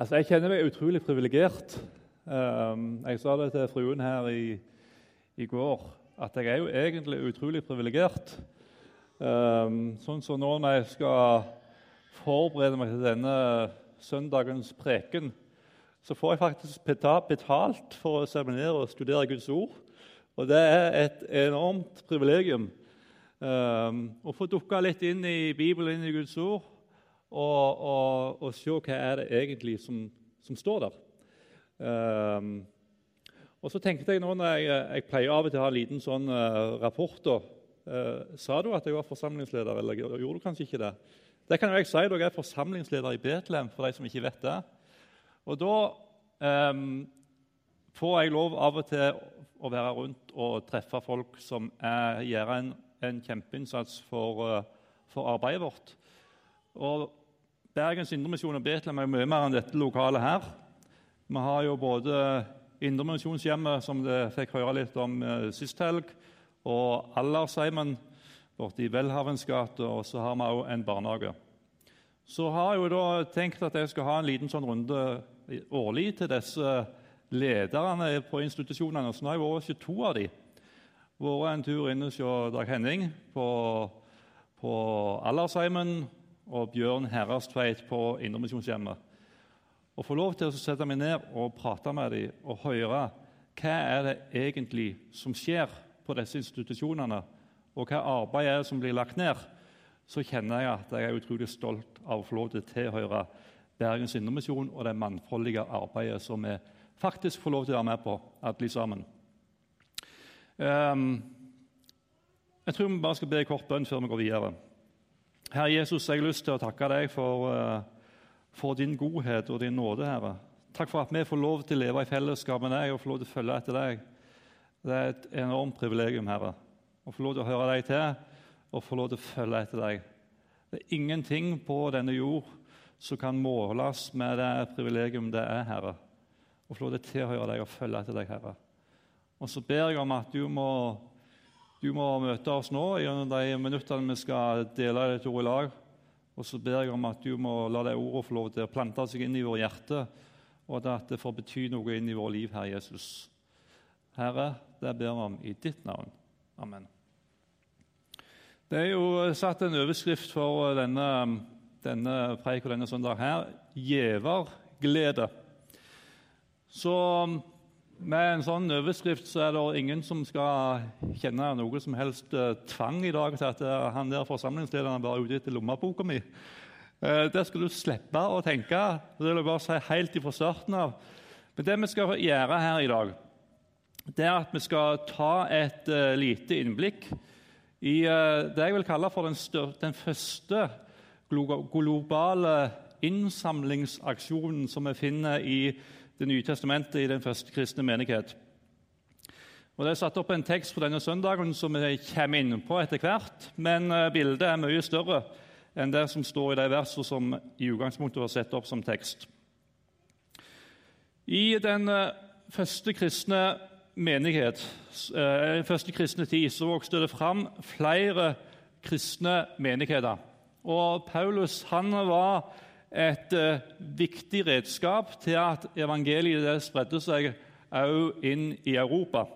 Altså, Jeg kjenner meg utrolig privilegert. Um, jeg sa det til fruen her i, i, går, at jeg er jo egentlig utrolig privilegert. Um, sånn som nå når jeg skal forberede meg til denne søndagens preken, så får jeg faktisk betalt for å seminere og studere Guds ord. Og det er et enormt privilegium um, å få dukke litt inn i Bibelen, inn i Guds ord og, og, og, se hva er det egentlig som, som står der. Um, og så tenkte jeg nå når jeg, jeg, pleier av og til å ha en liten sånn uh, rapport da, uh, Sa du at jeg var forsamlingsleder, eller gjorde du kanskje ikke det? Det kan jo jeg si. Jeg er forsamlingsleder i Betlehem, for de som ikke vet det. Og da um, får jeg lov av og til å være rundt og treffe folk som er, gjør en, en kjempeinnsats for, uh, for arbeidet vårt. Og Bergens Indremisjon og Betlehem er mye mer enn dette lokalet her. Vi har jo både Indremisjonshjemmet, som dere fikk høre litt om eh, sist helg, og Allersheimen borte i Welhavens gate, og så har vi òg en barnehage. Så har jeg jo da tenkt at jeg skal ha en liten sånn runde årlig til disse lederne på institusjonene. Så nå har jeg vært hos to av dem. Vært en tur inne hos Dag Henning på, på Allersheimen og Bjørn Herrestveit på Indremisjonshjemmet. Å få lov til å sette meg ned og prate med dem og høre hva er det egentlig som skjer på disse institusjonene, og hva arbeid er det som blir lagt ned, så kjenner jeg at jeg er utrolig stolt av å få lov til å tilhøre Bergens Indremisjon og det mannfoldige arbeidet som vi faktisk får lov til å være med på, alle sammen. Um, jeg tror vi bare skal be en kort bønn før vi går videre. Herre Jesus, jeg har lyst til å takke deg for, eh, for, din godhet og din nåde, Herre. Takk for at vi får lov til å leve i fellesskap med deg og få lov til å følge etter deg. Det er et enormt privilegium, Herre, å få lov til å høre deg til og få lov til å følge etter deg. Det er ingenting på denne jord som kan måles med det privilegium det er, Herre. Å få lov til å tilhøre deg og følge etter deg, Herre. Og så ber jeg om at du må du må møte oss nå gjennom de minuttene vi skal dele dette ordet i lag. Og så ber jeg om at du må la de ordene få lov til å plante seg inn i vårt hjerte, og at det får bety noe inn i vårt liv, Herre Jesus. Herre, det ber vi om i ditt navn. Amen. Det er jo satt en overskrift for denne, denne preik og denne søndag her gjeverglede. Så med en sånn overskrift så er det ingen som skal kjenne noe som helst eh, tvang i dag til at eh, han der forsamlingslederen var ute etter lommeboka mi. Eh, det skal du slippe å tenke. Det vil jeg bare si helt fra starten av. Men det vi skal gjøre her i dag, det er at vi skal ta et lite innblikk i det jeg vil kalle for den, den første globale innsamlingsaksjonen som vi finner i det nye testamentet i den første kristne menighet. Og Det er satt opp en tekst for denne søndagen som vi kommer inn på etter hvert. Men eh, bildet er mye større enn det som står i de versene som i utgangspunktet var satt opp som tekst. I den eh, første kristne menighet, den første kristne tid, så vokste det fram flere kristne menigheter. Og Paulus han var et uh, viktig redskap til at evangeliet spredde seg òg inn i Europa.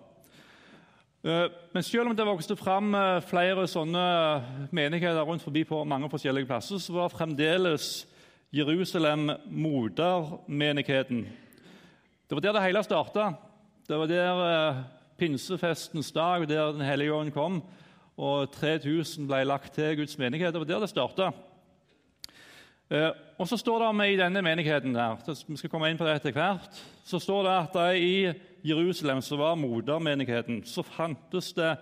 Uh, men selv om det vokste fram uh, flere sånne menigheter rundt forbi på mange forskjellige plasser, så var fremdeles Jerusalem modermenigheten. Det var der det hele starta. Det var der pinsefestens dag, der Den hellige ånd kom, og 3000 ble lagt til Guds menighet. Det var der det starta. Eh, og så står det i denne menigheten der, vi skal komme inn på det etter hvert, så står det at i Jerusalem, som var modermenigheten, så fantes det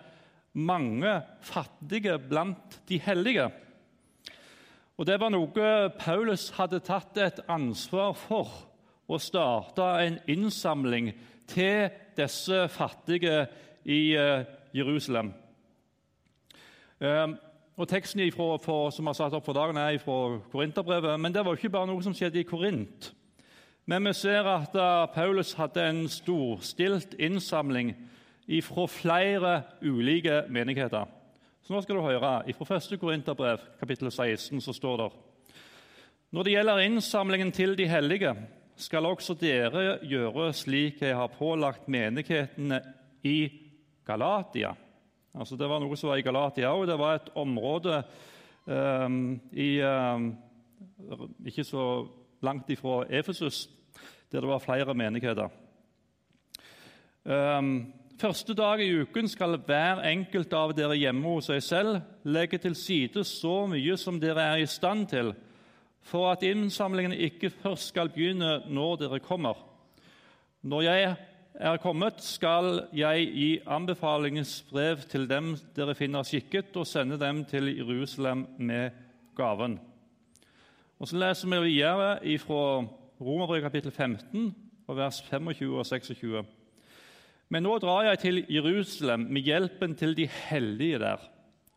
mange fattige blant de hellige. Og Det var noe Paulus hadde tatt et ansvar for, å starte en innsamling til disse fattige i eh, Jerusalem. Eh, og Teksten ifra, for, som er satt opp for dagen, er fra Korinterbrevet. Men det var ikke bare noe som skjedde i Korint. Men vi ser at uh, Paulus hadde en storstilt innsamling fra flere ulike menigheter. Så nå skal du høre. Fra 1. Korinterbrev, kapittel 16, så står det Når det gjelder innsamlingen til de hellige, skal også dere gjøre slik jeg har pålagt menighetene i Galatia. Altså Det var noe som var i Galatia òg. Det var et område um, i, um, ikke så langt ifra Efesus der det var flere menigheter. Um, første dag i uken skal hver enkelt av dere hjemme hos seg selv legge til side så mye som dere er i stand til, for at innsamlingen ikke først skal begynne når dere kommer. Når jeg er kommet, skal jeg gi anbefalingens brev til dem dere finner skikket, og sende dem til Jerusalem med gaven. Og Så leser vi videre fra Romerbrevet kapittel 15, vers 25 og 26. Men nå drar jeg til Jerusalem med hjelpen til de hellige der.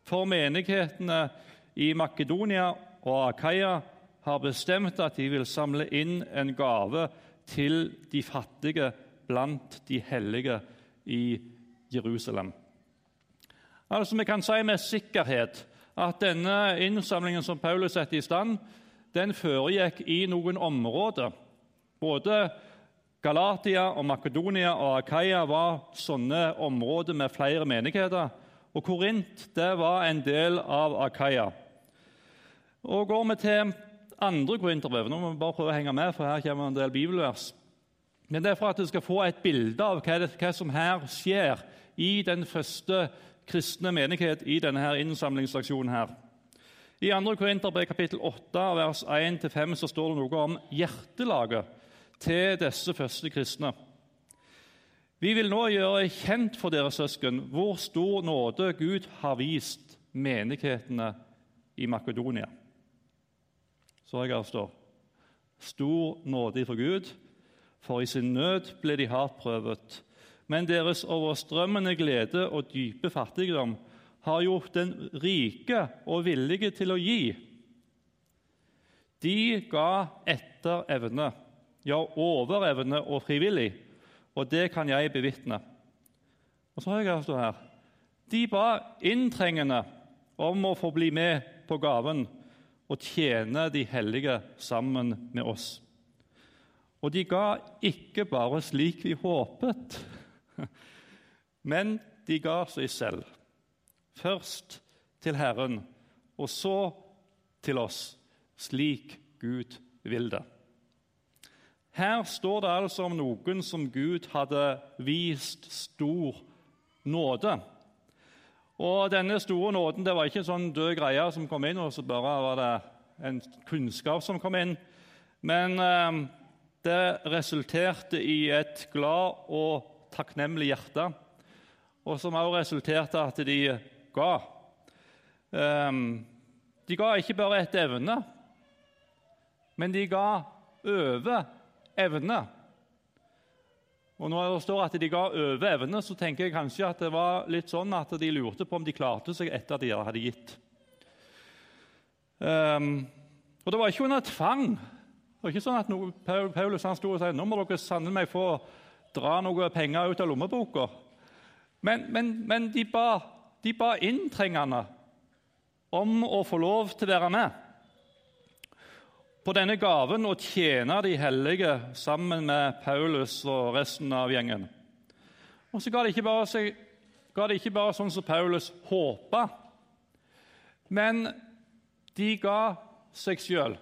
For menighetene i Makedonia og Akaya har bestemt at de vil samle inn en gave til de fattige blant de hellige i Jerusalem. Altså, Vi kan si med sikkerhet at denne innsamlingen som Paulus setter i stand, den foregikk i noen områder. Både Galatia og Makedonia og Akaia var sånne områder med flere menigheter. Og Korint det var en del av Akaia. Og Går vi til andre korinterbrev Nå må vi bare prøve å henge med, for her kommer en del bibelvers. Men det er for at du skal få et bilde av hva, det, hva som her skjer i den første kristne menighet i denne her innsamlingsaksjonen. her. I 2. Korinterbrev kapittel 8, vers 1-5 så står det noe om hjertelaget til disse første kristne. Vi vil nå gjøre kjent for dere søsken hvor stor nåde Gud har vist menighetene i Makedonia. Så jeg her står stor nåde fra Gud, for i sin nød ble de hardt prøvet. Men deres overstrømmende glede og dype fattigdom har gjort den rike og villige til å gi. De ga etter evne ja, overevne og frivillig. Og det kan jeg bevitne. Og så har jeg stått her. De ba inntrengende om å få bli med på gaven og tjene de hellige sammen med oss. Og de ga ikke bare slik vi håpet, men de ga seg selv. Først til Herren, og så til oss, slik Gud vil det. Her står det altså om noen som Gud hadde vist stor nåde. Og denne store nåden det var ikke en sånn død greie som kom inn, og så bare var det en kunnskap som kom inn. Men eh, det resulterte i et glad og takknemlig hjerte, og som også resulterte at de ga. Eh, de ga ikke bare et evne, men de ga over evne. Og Når det står at de ga over evne, så tenker jeg kanskje at det var litt sånn at de lurte på om de klarte seg etter at de hadde gitt. Um, og Det var ikke under tvang. Det er ikke sånn at noe, Paulus han sto og sa nå må dere sannelig meg få dra noe penger ut av lommeboka. Men, men, men de, ba, ba inntrengende om å få lov til å være med på denne gaven å tjene de hellige sammen med Paulus og resten av gjengen. Og så ga det ikke bare, seg, det ikke bare sånn som Paulus håpa, men de ga seg sjøl.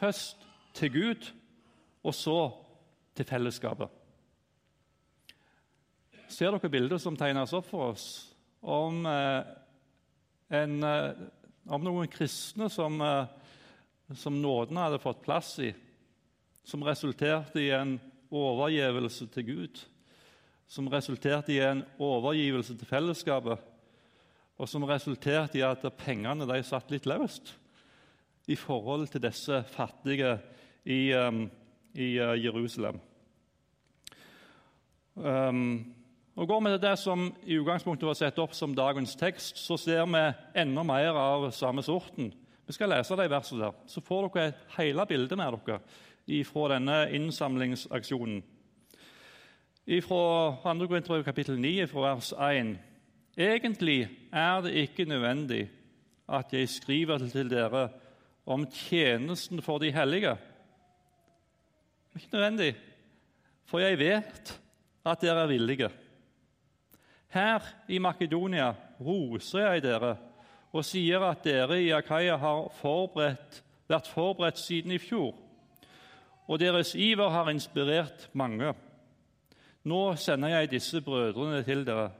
Først til Gud, og så til fellesskapet. Ser dere bildet som tegnes opp for oss om, eh, en, eh, om noen kristne som eh, som nåden hadde fått plass i, som resulterte i en overgivelse til Gud, som resulterte i en overgivelse til fellesskapet, og som resulterte i at pengene de satt litt løst i forhold til disse fattige i, um, i uh, Jerusalem. Um, og Går vi til det som i utgangspunktet var satt opp som dagens tekst, så ser vi enda mer av samme sorten. Vi skal lese de versene der, så får dere hele bildet med dere fra denne innsamlingsaksjonen. Fra 2. Korinterbrev kapittel 9, fra vers 1. Egentlig er det ikke nødvendig at jeg skriver til dere om tjenesten for de hellige. Ikke nødvendig, for jeg vet at dere er villige. Her i Makedonia roser jeg dere og sier at dere i Akaya har forberedt, vært forberedt siden i fjor, og deres iver har inspirert mange. Nå sender jeg disse brødrene til dere,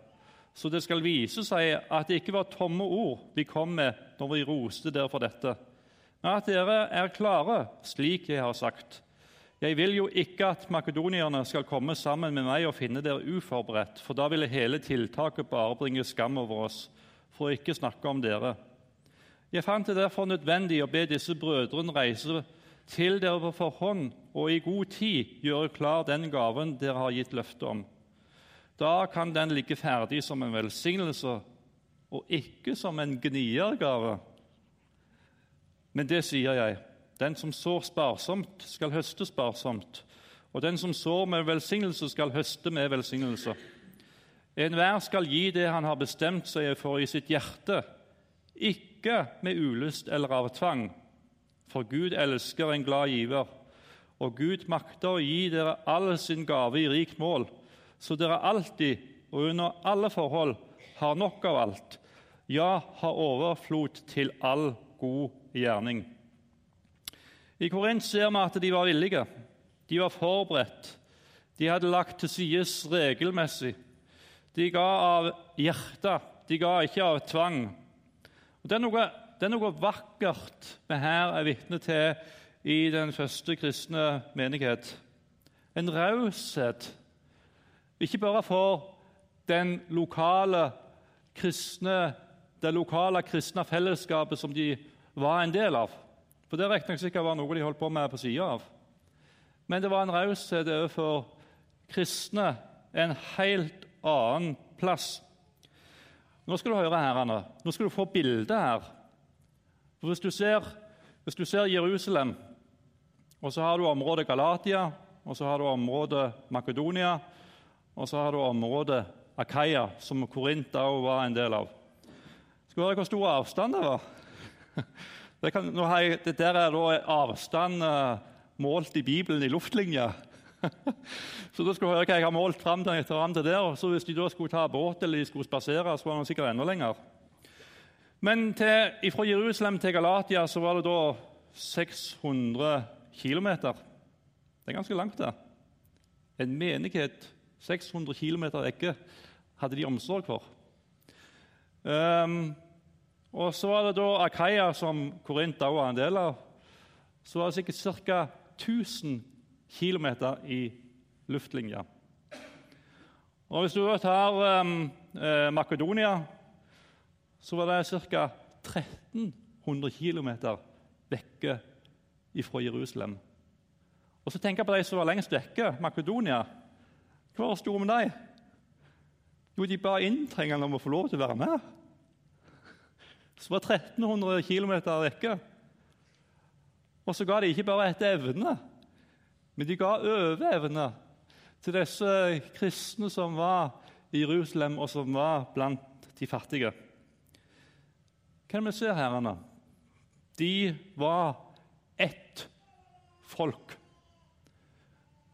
så det skal vise seg at det ikke var tomme ord vi kom med når vi roste dere for dette, men at dere er klare, slik jeg har sagt. Jeg vil jo ikke at makedonierne skal komme sammen med meg og finne dere uforberedt, for da ville hele tiltaket bare bringe skam over oss, for å ikke snakke om dere. Jeg fant det derfor nødvendig å be disse brødrene reise til dere på forhånd og i god tid gjøre klar den gaven dere har gitt løfte om. Da kan den ligge ferdig som en velsignelse og ikke som en gniergave. Men det sier jeg. Den som sår sparsomt, skal høste sparsomt. Og den som sår med velsignelse, skal høste med velsignelse. Enhver skal gi det han har bestemt seg for i sitt hjerte, ikke med ulyst eller av tvang. For Gud elsker en glad giver, og Gud makter å gi dere all sin gave i rikt mål, så dere alltid og under alle forhold har nok av alt, ja, har overflod til all god gjerning. I Korint ser vi at de var villige, de var forberedt. De hadde lagt til side regelmessig. De ga av hjertet, de ga ikke av tvang. Og det, er noe, det er noe vakkert vi her er vitne til i den første kristne menighet. En raushet, ikke bare for den lokale kristne, det lokale kristne fellesskapet som de var en del av. For det riktignok sikkert var noe de holdt på med på sida av. Men det var en raushet overfor kristne en helt annen plass. Nå skal du høre her, Anna. Nå skal du få bildet her. For hvis du, ser, hvis du ser Jerusalem, og så har du området Galatia, og så har du området Makedonia, og så har du området Akaya, som Korint også var en del av. Skal du høre hvor stor avstand det var? Det, kan, jeg, det der er da avstand uh, målt i Bibelen i luftlinje. så da skal du høre hva jeg har målt fram til, fram til der. Så Hvis de da skulle ta båt eller de skulle spasere, så var det sikkert enda lenger. Men fra Jerusalem til Galatia så var det da 600 km. Det er ganske langt, det. En menighet 600 km ekke, hadde de omsorg for. Um, og Så var det da Akaia, som Korint også var en del av. Så var det sikkert ca. 1000 km i luftlinje. Og Hvis du tar um, eh, Makedonia, så var det ca. 1300 km vekke fra Jerusalem. Og så tenker jeg på de som var lengst vekke, Makedonia. Hva var det store med dem? Jo, de ba inntrengende om å få lov til å være med som var 1300 km vekke. Og så ga de ikke bare etter evne, men de ga overevne til disse kristne som var i Jerusalem, og som var blant de fattige. Hva er det vi ser her? Anna? De var ett folk.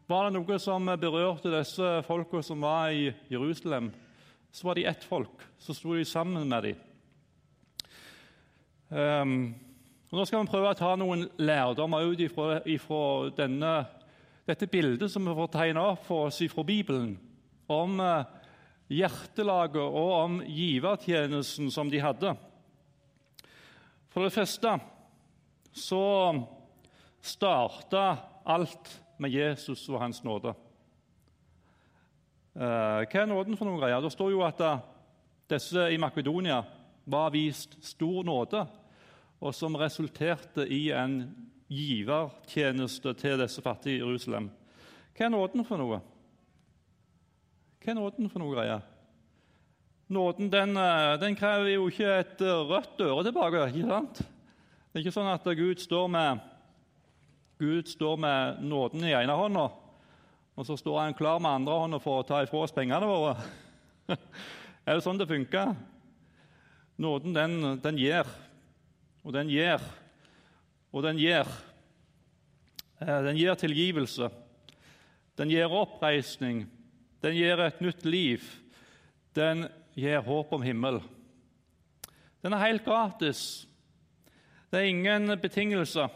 Var det noe som berørte disse folka som var i Jerusalem, så var de ett folk. Så sto de sammen med dem. Um, og nå skal vi prøve å ta noen lærdommer ut ifra, denne, dette bildet som vi får tegne opp for oss fra Bibelen, om uh, hjertelaget og om givertjenesten som de hadde. For det første så starta alt med Jesus og hans nåde. Uh, hva er nåden for noen greier? Det står jo at uh, disse i Makedonia var vist stor nåde og som resulterte i en givertjeneste til disse fattige i Jerusalem. Hva er nåden for noe? Hva er nåden for noe greier? Nåden den, eh, den, krever jo ikke et eh, rødt øre tilbake. ikke sant? Det er ikke sånn at Gud står med, Gud står med nåden i ene hånda, og så står han klar med andre hånda for å ta ifra oss pengene våre. er det sånn det funker? Nåden, den, den gir. Og den gir. Og den gir. Eh, den gir tilgivelse. den gir oppreisning, den gir et nytt liv. Den gir håp om himmel. Den er helt gratis. Det er ingen betingelser.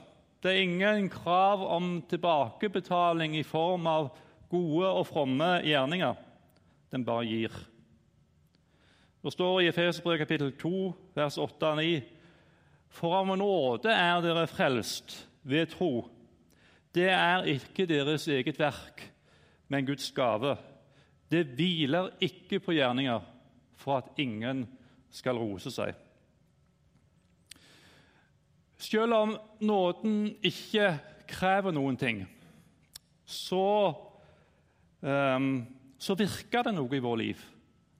Det er ingen krav om tilbakebetaling i form av gode og fromme gjerninger. Den bare gir. Det står i Efeserbrevet kapittel 2, vers 8 og 9.: For av nåde er dere frelst ved tro. Det er ikke deres eget verk, men Guds gave. Det hviler ikke på gjerninger for at ingen skal rose seg. Selv om nåden ikke krever noen ting, så, um, så virker det noe i vår liv.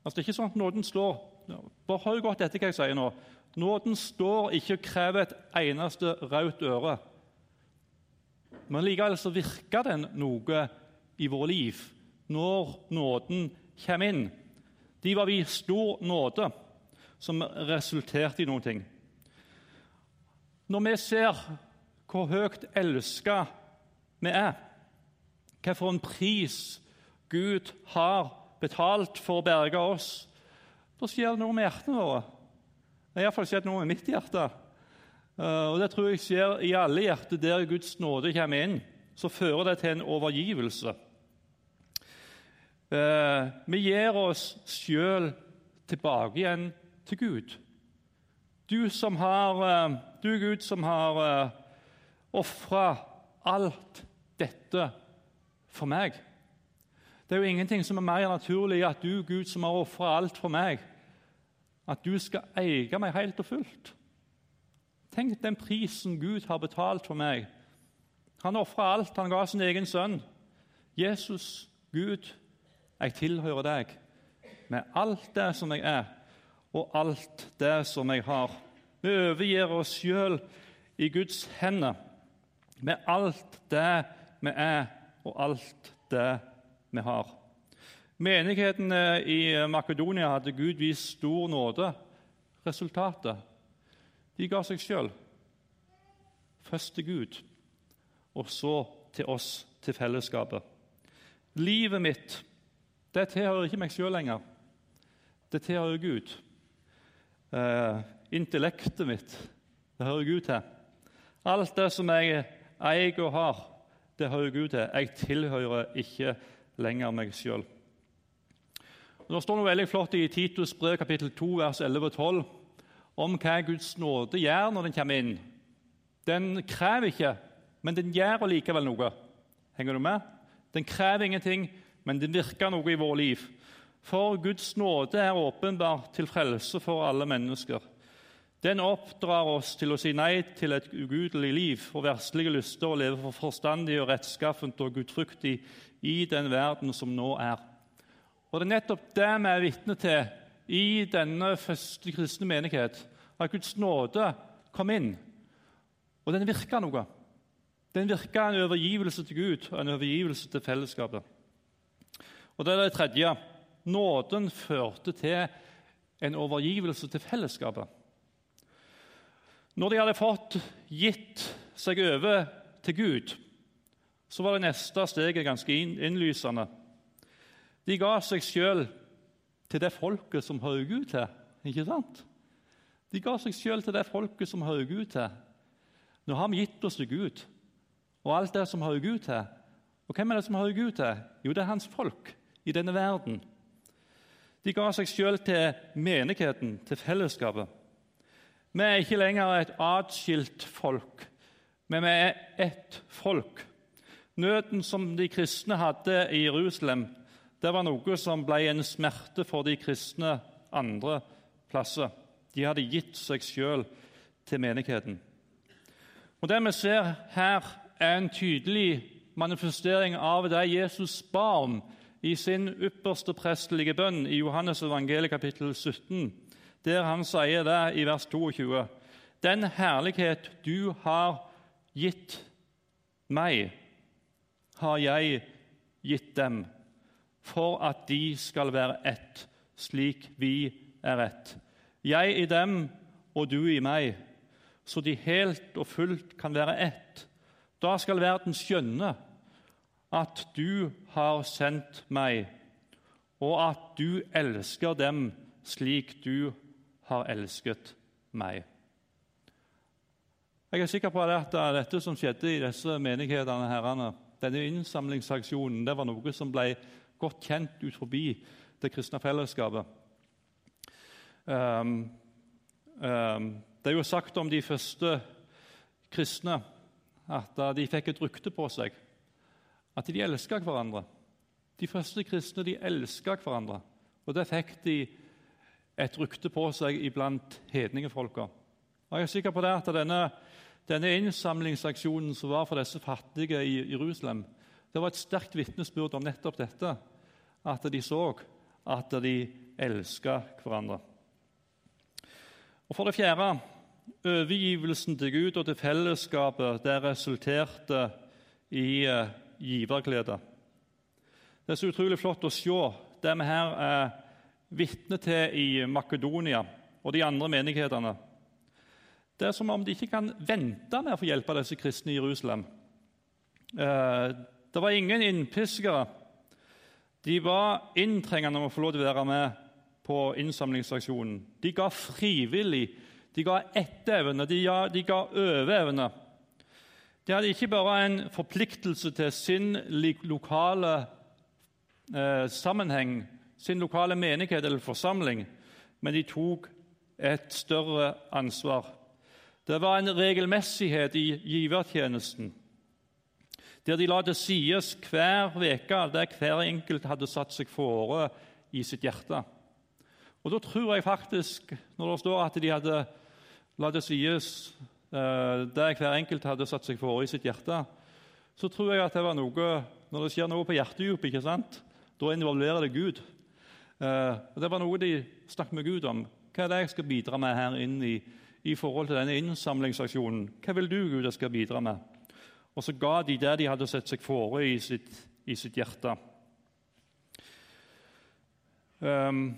Altså, det er ikke sånn at nåden slår. Bare hold godt etter hva jeg sier nå. Nåden står ikke og krever et eneste rødt øre. Men likevel så virker den noe i våre liv når nåden kommer inn. De var vi stor nåde, som resulterte i ting. Når vi ser hvor høyt elska vi er, hvilken pris Gud har betalt for å berge oss, da skjer det noe med hjertene våre. Det har iallfall skjedd noe med mitt hjerte. Eh, og Det tror jeg skjer i alle hjerter der Guds nåde kommer inn. Så fører det til en overgivelse. Eh, vi gir oss sjøl tilbake igjen til Gud. Du, som har, eh, du Gud, som har ofra alt dette for meg. Det er jo ingenting som er mer naturlig at du, Gud, som har ofra alt for meg, at du skal eie meg helt og fullt. Tenk den prisen Gud har betalt for meg. Han ofra alt. Han ga sin egen sønn. Jesus, Gud, jeg tilhører deg med alt det som jeg er, og alt det som jeg har. Vi overgir oss sjøl i Guds hender med alt det vi er, og alt det vi har. Menighetene i Makedonia hadde Gud vist stor nåde. Resultatet de ga seg sjøl. Først til Gud, og så til oss, til fellesskapet. Livet mitt det tilhører ikke meg sjøl lenger. Det tilhører Gud. Eh, intellektet mitt, det hører Gud til. Alt det som jeg eier og har, det hører Gud til. Jeg tilhører ikke lenger meg sjøl. Det står noe veldig flott i Titus brev kapittel 2, vers 11 og 12 om hva Guds nåde gjør når den kommer inn. Den krever ikke, men den gjør likevel noe. Henger du med? Den krever ingenting, men den virker noe i vårt liv. For Guds nåde er åpenbart til frelse for alle mennesker. Den oppdrar oss til å si nei til et ugudelig liv og verslige lyster og leve for forstandig og rettskaffent og gudfryktig i den verden som nå er. Og Det er nettopp det vi er vitne til i denne første kristne menighet. At Guds nåde kom inn, og den virka noe. Den virka en overgivelse til Gud og en overgivelse til fellesskapet. Og det er det tredje. Nåden førte til en overgivelse til fellesskapet. Når de hadde fått gitt seg over til Gud, så var det neste steget ganske innlysende. De ga seg sjøl til det folket som hører Gud til. Ikke sant? De ga seg sjøl til det folket som hører Gud til. Nå har vi gitt oss til Gud og alt det som hører Gud til. Og hvem er det som hører Gud til? Jo, det er hans folk i denne verden. De ga seg sjøl til menigheten, til fellesskapet. Vi er ikke lenger et atskilt folk, men vi er ett folk. Nøden som de kristne hadde i Jerusalem, det var noe som ble en smerte for de kristne andre plasser. De hadde gitt seg sjøl til menigheten. Og Det vi ser her, er en tydelig manifestering av det Jesus ba om i sin ypperste prestelige bønn i Johannes evangeliet kapittel 17 der han sier det i vers 22.: Den herlighet du har gitt meg, har jeg gitt dem, for at de skal være ett, slik vi er ett. Jeg i dem og du i meg, så de helt og fullt kan være ett. Da skal verden skjønne at du har sendt meg, og at du elsker dem slik du har elsket meg. Jeg er sikker på at dette som skjedde i disse menighetene, herrene, denne innsamlingsaksjonen, det var noe som ble godt kjent ut forbi det kristne fellesskapet. Um, um, det er jo sagt om de første kristne at de fikk et rykte på seg at de elska hverandre. De første kristne de elska hverandre, og det fikk de et rykte på seg iblant hedningefolka. Jeg er sikker på det at denne, denne innsamlingsaksjonen som var for disse fattige i Jerusalem, det var et sterkt vitnesbyrd om nettopp dette, at de så at de elska hverandre. Og For det fjerde overgivelsen til Gud og til fellesskapet det resulterte i eh, giverglede. Det er så utrolig flott å se det vi her er vitne til i Makedonia og de andre menighetene. Det er som om de ikke kan vente med å få hjelpe disse kristne i Jerusalem. Det var ingen innpiskere. De var inntrengende om å få lov til å være med på innsamlingsaksjonen. De ga frivillig, de ga etterevne, de, de ga overevne. De hadde ikke bare en forpliktelse til sin lokale eh, sammenheng, sin lokale menighet eller forsamling, men de tok et større ansvar. Det var en regelmessighet i givertjenesten, der de la til sies hver uke det hver enkelt hadde satt seg fore i sitt hjerte. Og Da tror jeg faktisk, når det står at de hadde la til sies Eh, det hver enkelt hadde satt seg for i sitt hjerte, så tror jeg at det var noe Når det skjer noe på hjertedypet, ikke sant? da involverer det Gud. Eh, og Det var noe de snakket med Gud om. Hva er det jeg skal bidra med her inn i, i forhold til denne innsamlingsaksjonen? Hva vil du, Gud, jeg skal bidra med? Og så ga de det de hadde sett seg fore i sitt, i sitt hjerte. Um,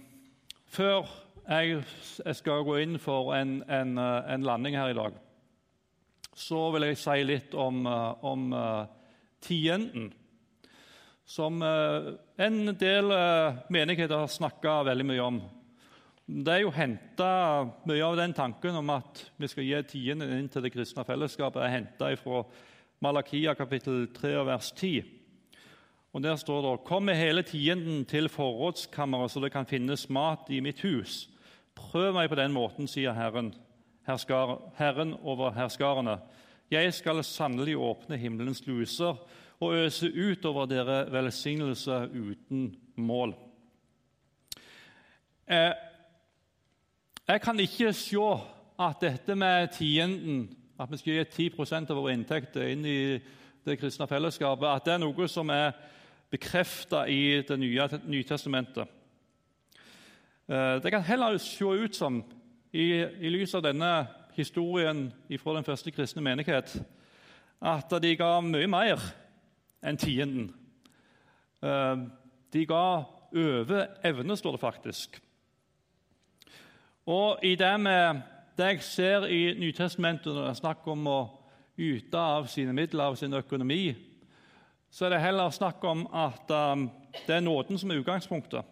før jeg, jeg, skal gå inn for en, en, en landing her i dag, så vil jeg si litt om, eh, om uh, tienden. Som en del menigheter har snakka veldig mye om. Det er jo henta Mye av den tanken om at vi skal gi tienden inn til det kristne fellesskapet, er henta fra Malakia kapittel 3 vers 10. Og Der står det Kom med hele tienden til forrådskammeret, så det kan finnes mat i mitt hus. Prøv meg på den måten, sier Herren herskar, Herren over herskarene. Jeg skal sannelig åpne himmelens luser og øse ut over dere velsignelse uten mål. Eh, jeg kan ikke se at dette med tienden, at vi skal gi 10% av våre inntekter inn i det kristne fellesskapet, at det er noe som er bekrefta i Det nye Nytestamentet. Eh, det kan heller se ut som i, i lys av denne historien fra den første kristne menighet at de ga mye mer enn tienden. Eh, de ga over evne, står det faktisk. Og i det, med, det jeg ser i Nytestamentet når det er snakk om å yte av sine midler, av sin økonomi, så er det heller snakk om at um, det er nåden som er utgangspunktet,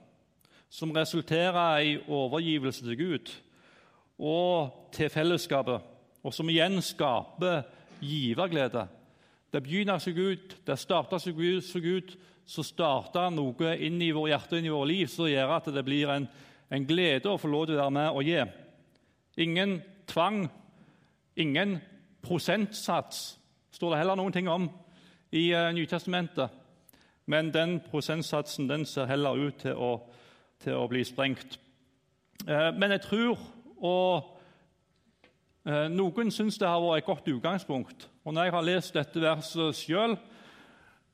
som resulterer i overgivelse til Gud og til fellesskapet, og som igjen skaper giverglede. Det begynner seg ut, det starter seg ut, så starter noe inn i vår hjerte inn i vårt liv som gjør at det blir en, en glede å få lov til å være med og gi. Ingen tvang, ingen prosentsats, står det heller noen ting om i uh, Nytestamentet. Men den prosentsatsen den ser heller ut til å, til å bli sprengt. Uh, men jeg tror og eh, Noen syns det har vært et godt utgangspunkt. Og Når jeg har lest dette verset sjøl,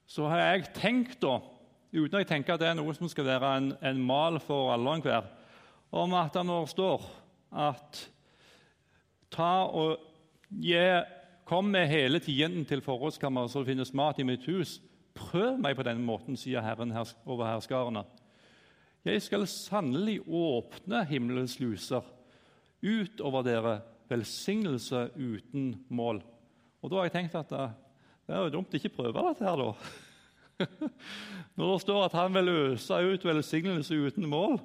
så har jeg tenkt, da, uten å tenke at det er noe som skal være en, en mal for alle og enhver, om at når det står at ta og gi, Kom med hele tienden til forrådskammeret, så det finnes mat i mitt hus. Prøv meg på denne måten, sier Herren over herskarene. Jeg skal sannelig åpne himmelens luser utover dere velsignelse uten mål. Og Da har jeg tenkt at det er jo dumt ikke prøve dette her, da. Når det står at han vil øse ut velsignelse uten mål,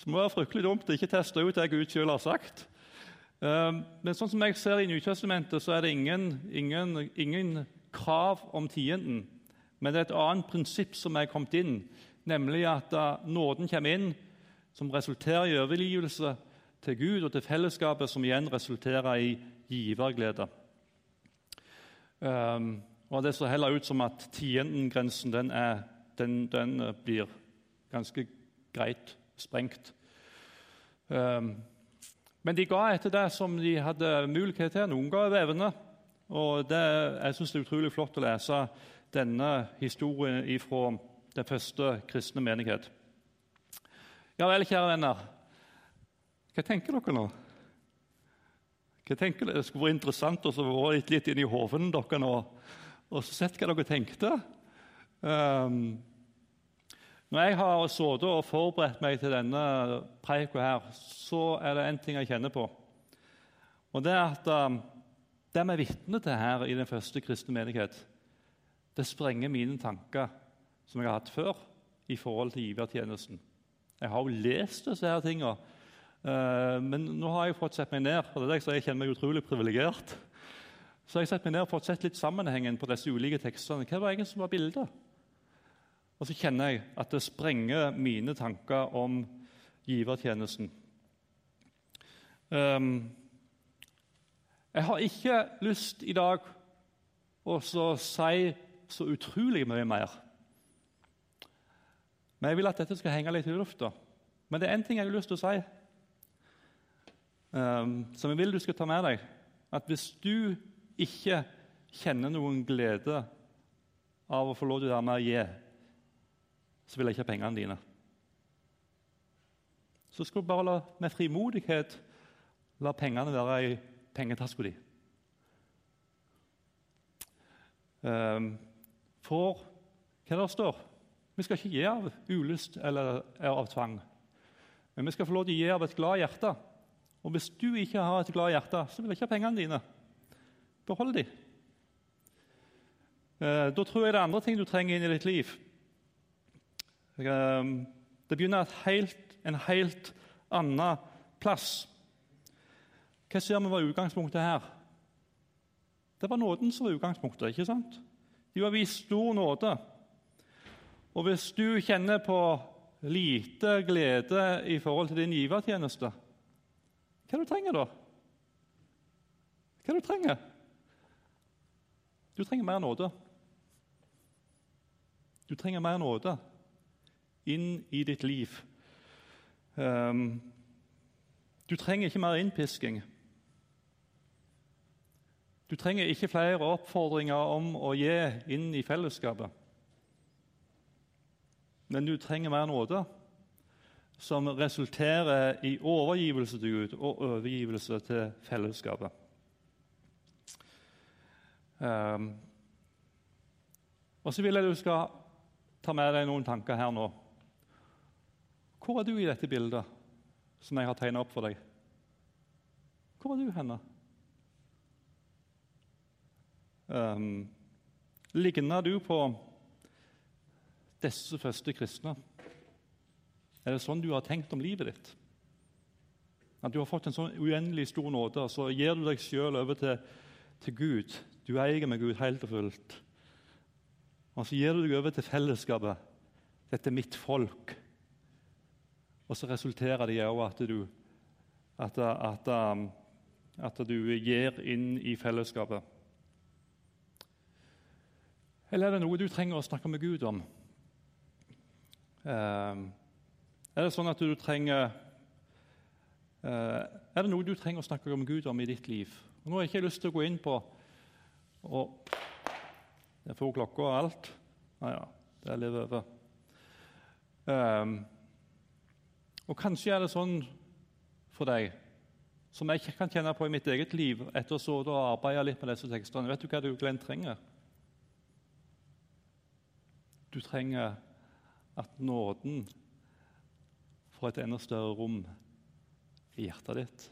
så må være fryktelig dumt å ikke teste ut det Gud selv har sagt. Ehm, men sånn som jeg ser i Nytestamentet, så er det ingen, ingen, ingen krav om tienden. Men det er et annet prinsipp som er kommet inn, nemlig at nåden kommer inn, som resulterer i overgivelse til Gud og til fellesskapet, som igjen resulterer i giverglede. Um, og Det ser heller ut som at tiendengrensen den, er, den, den blir ganske greit sprengt. Um, men de ga etter det som de hadde mulighet til. Noen ga over evne. Og det, jeg syns det er utrolig flott å lese denne historien fra den første kristne menighet. Ja vel, kjære venner. Hva tenker dere nå? Hva tenker dere? Det skulle vært interessant å være litt, litt inn i hodene deres nå og sett hva dere tenkte. Um, når jeg har sittet og forberedt meg til denne preika her, så er det én ting jeg kjenner på. Og det er at um, det vi er vitne til her i den første kristne menighet, det sprenger mine tanker som jeg har hatt før i forhold til givertjenesten. Jeg har jo lest disse her tingene, uh, men nå har jeg fått sett meg ned. og det er det jeg kjenner meg utrolig privilegert. Så har jeg sett meg ned og fått sett litt sammenhengen på disse ulike tekstene. Hva var egentlig som var bildet? Og så kjenner jeg at det sprenger mine tanker om givertjenesten. Um, jeg har ikke lyst i dag å si så utrolig mye mer. Men jeg vil at dette skal henge litt i lufta. Men det er én ting jeg har lyst til å si, um, som jeg vil du skal ta med deg. At hvis du ikke kjenner noen glede av å få lov til å være med og gi så vil jeg ikke ha pengene dine. Så skal du bare la, med frimodighet la pengene være i pengetaska di. Um, for hva det står Vi skal ikke gi av ulyst eller av tvang. Men vi skal få lov til å gi av et glad hjerte. Og hvis du ikke har et glad hjerte, så vil jeg ikke ha pengene dine. Behold de. Uh, da tror jeg det er andre ting du trenger inn i ditt liv. Ehm, det begynner helt, en helt annen plass. Hva ser vi var utgangspunktet her? Det var nåden som var utgangspunktet. ikke sant? De var vist stor nåde. Og hvis du kjenner på lite glede i forhold til din givertjeneste, hva du trenger da? Hva du trenger? Du trenger mer nåde. Du trenger mer nåde inn i ditt liv. Um, du trenger ikke mer innpisking. Du trenger ikke flere oppfordringer om å gi inn i fellesskapet. Men du trenger mer nåde, som resulterer i overgivelse til Gud og overgivelse til fellesskapet. Um, og så vil jeg du skal ta med deg noen tanker her nå. Hvor er du i dette bildet som jeg har tegna opp for deg? Hvor er du henne? Um, ligner du på disse første kristne? Er det sånn du har tenkt om livet ditt? At du har fått en sånn uendelig stor nåde, så gir du deg sjøl over til, til, Gud. Du eier med Gud helt og fullt. Og så gir du deg over til fellesskapet. Dette er mitt folk. Og så resulterer det i at du, at, at, um, at du gir inn i fellesskapet. Eller er det noe du trenger å snakke med Gud om? Eh, er det sånn at du trenger eh, Er det noe du trenger å snakke med Gud om i ditt liv? Nå har jeg ikke lyst til å gå inn på og Jeg får klokka og alt. Nei ja, det er litt over. Um, og Kanskje er det sånn for deg, som jeg kan kjenne på i mitt eget liv etter å ha arbeidet litt med disse tekstene. Vet du hva du Glenn trenger? Du trenger at nåden får et enda større rom i hjertet ditt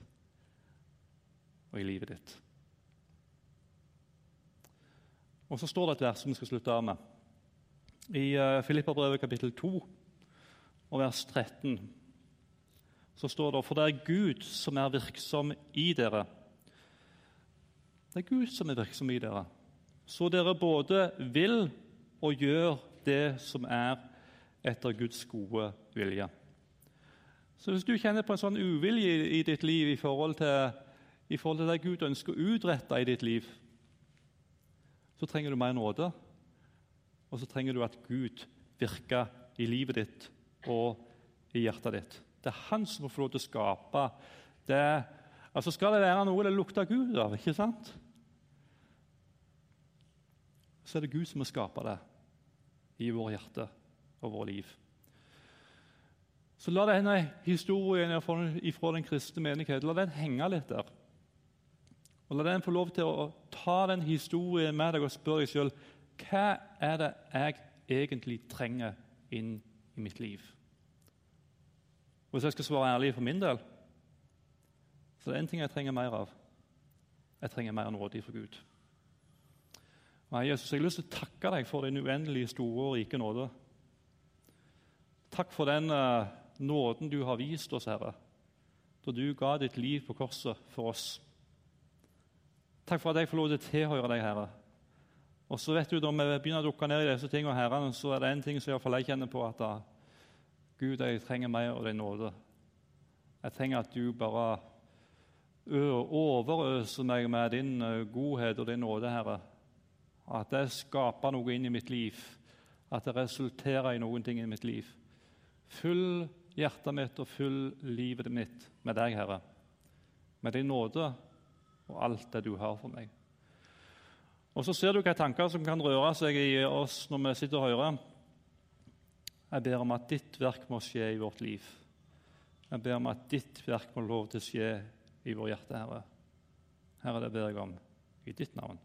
og i livet ditt. Og Så står det et vers som vi skal slutte av med. I Filippabrevet Filipperbrevet kapittel 2 og vers 13 så står det For det er Gud som er virksom i dere. Det er Gud som er virksom i dere. Så dere både vil og gjør det som er etter Guds gode vilje. Så hvis du kjenner på en sånn uvilje i ditt liv i forhold til, i forhold til det Gud ønsker å utrette i ditt liv, så trenger du mer nåde. Og så trenger du at Gud virker i livet ditt og i hjertet ditt. Det er han som må få lov til å skape det. Altså Skal det være noe det lukter Gud av, ikke sant? så er det Gud som må skape det i våre hjerte og vårt liv. Så la denne historien fra den kristne menighet la den henge litt der. Og La den få lov til å ta den historien med deg og spørre deg sjøl hva er det jeg egentlig trenger inn i mitt liv. Hvis jeg skal svare ærlig for min del, så det er én ting jeg trenger mer av. Jeg trenger mer nåde fra Gud. Nei, Jesus, Jeg har lyst til å takke deg for din uendelige store og rike nåde. Takk for den uh, nåden du har vist oss, Herre, da du ga ditt liv på korset for oss. Takk for at jeg får lov til å tilhøre deg, Herre. Og så vet du, Når vi begynner å dukke ned i disse tingene, herrene, så er det en ting som jeg kjenner på at uh, Gud, jeg trenger mer av din nåde. Jeg trenger at du bare overøser meg med din godhet og din nåde, Herre. At det skaper noe inn i mitt liv. At det resulterer i noen ting i mitt liv. Fyll hjertet mitt og fyll livet mitt med deg, Herre. Med din nåde og alt det du har for meg. Og Så ser du hvilke tanker som kan røre seg i oss når vi sitter og hører. Jeg ber om at ditt verk må skje i vårt liv. Jeg ber om at ditt verk må lov til å skje i vår hjerte, Herre. Herre, det ber jeg om i ditt navn.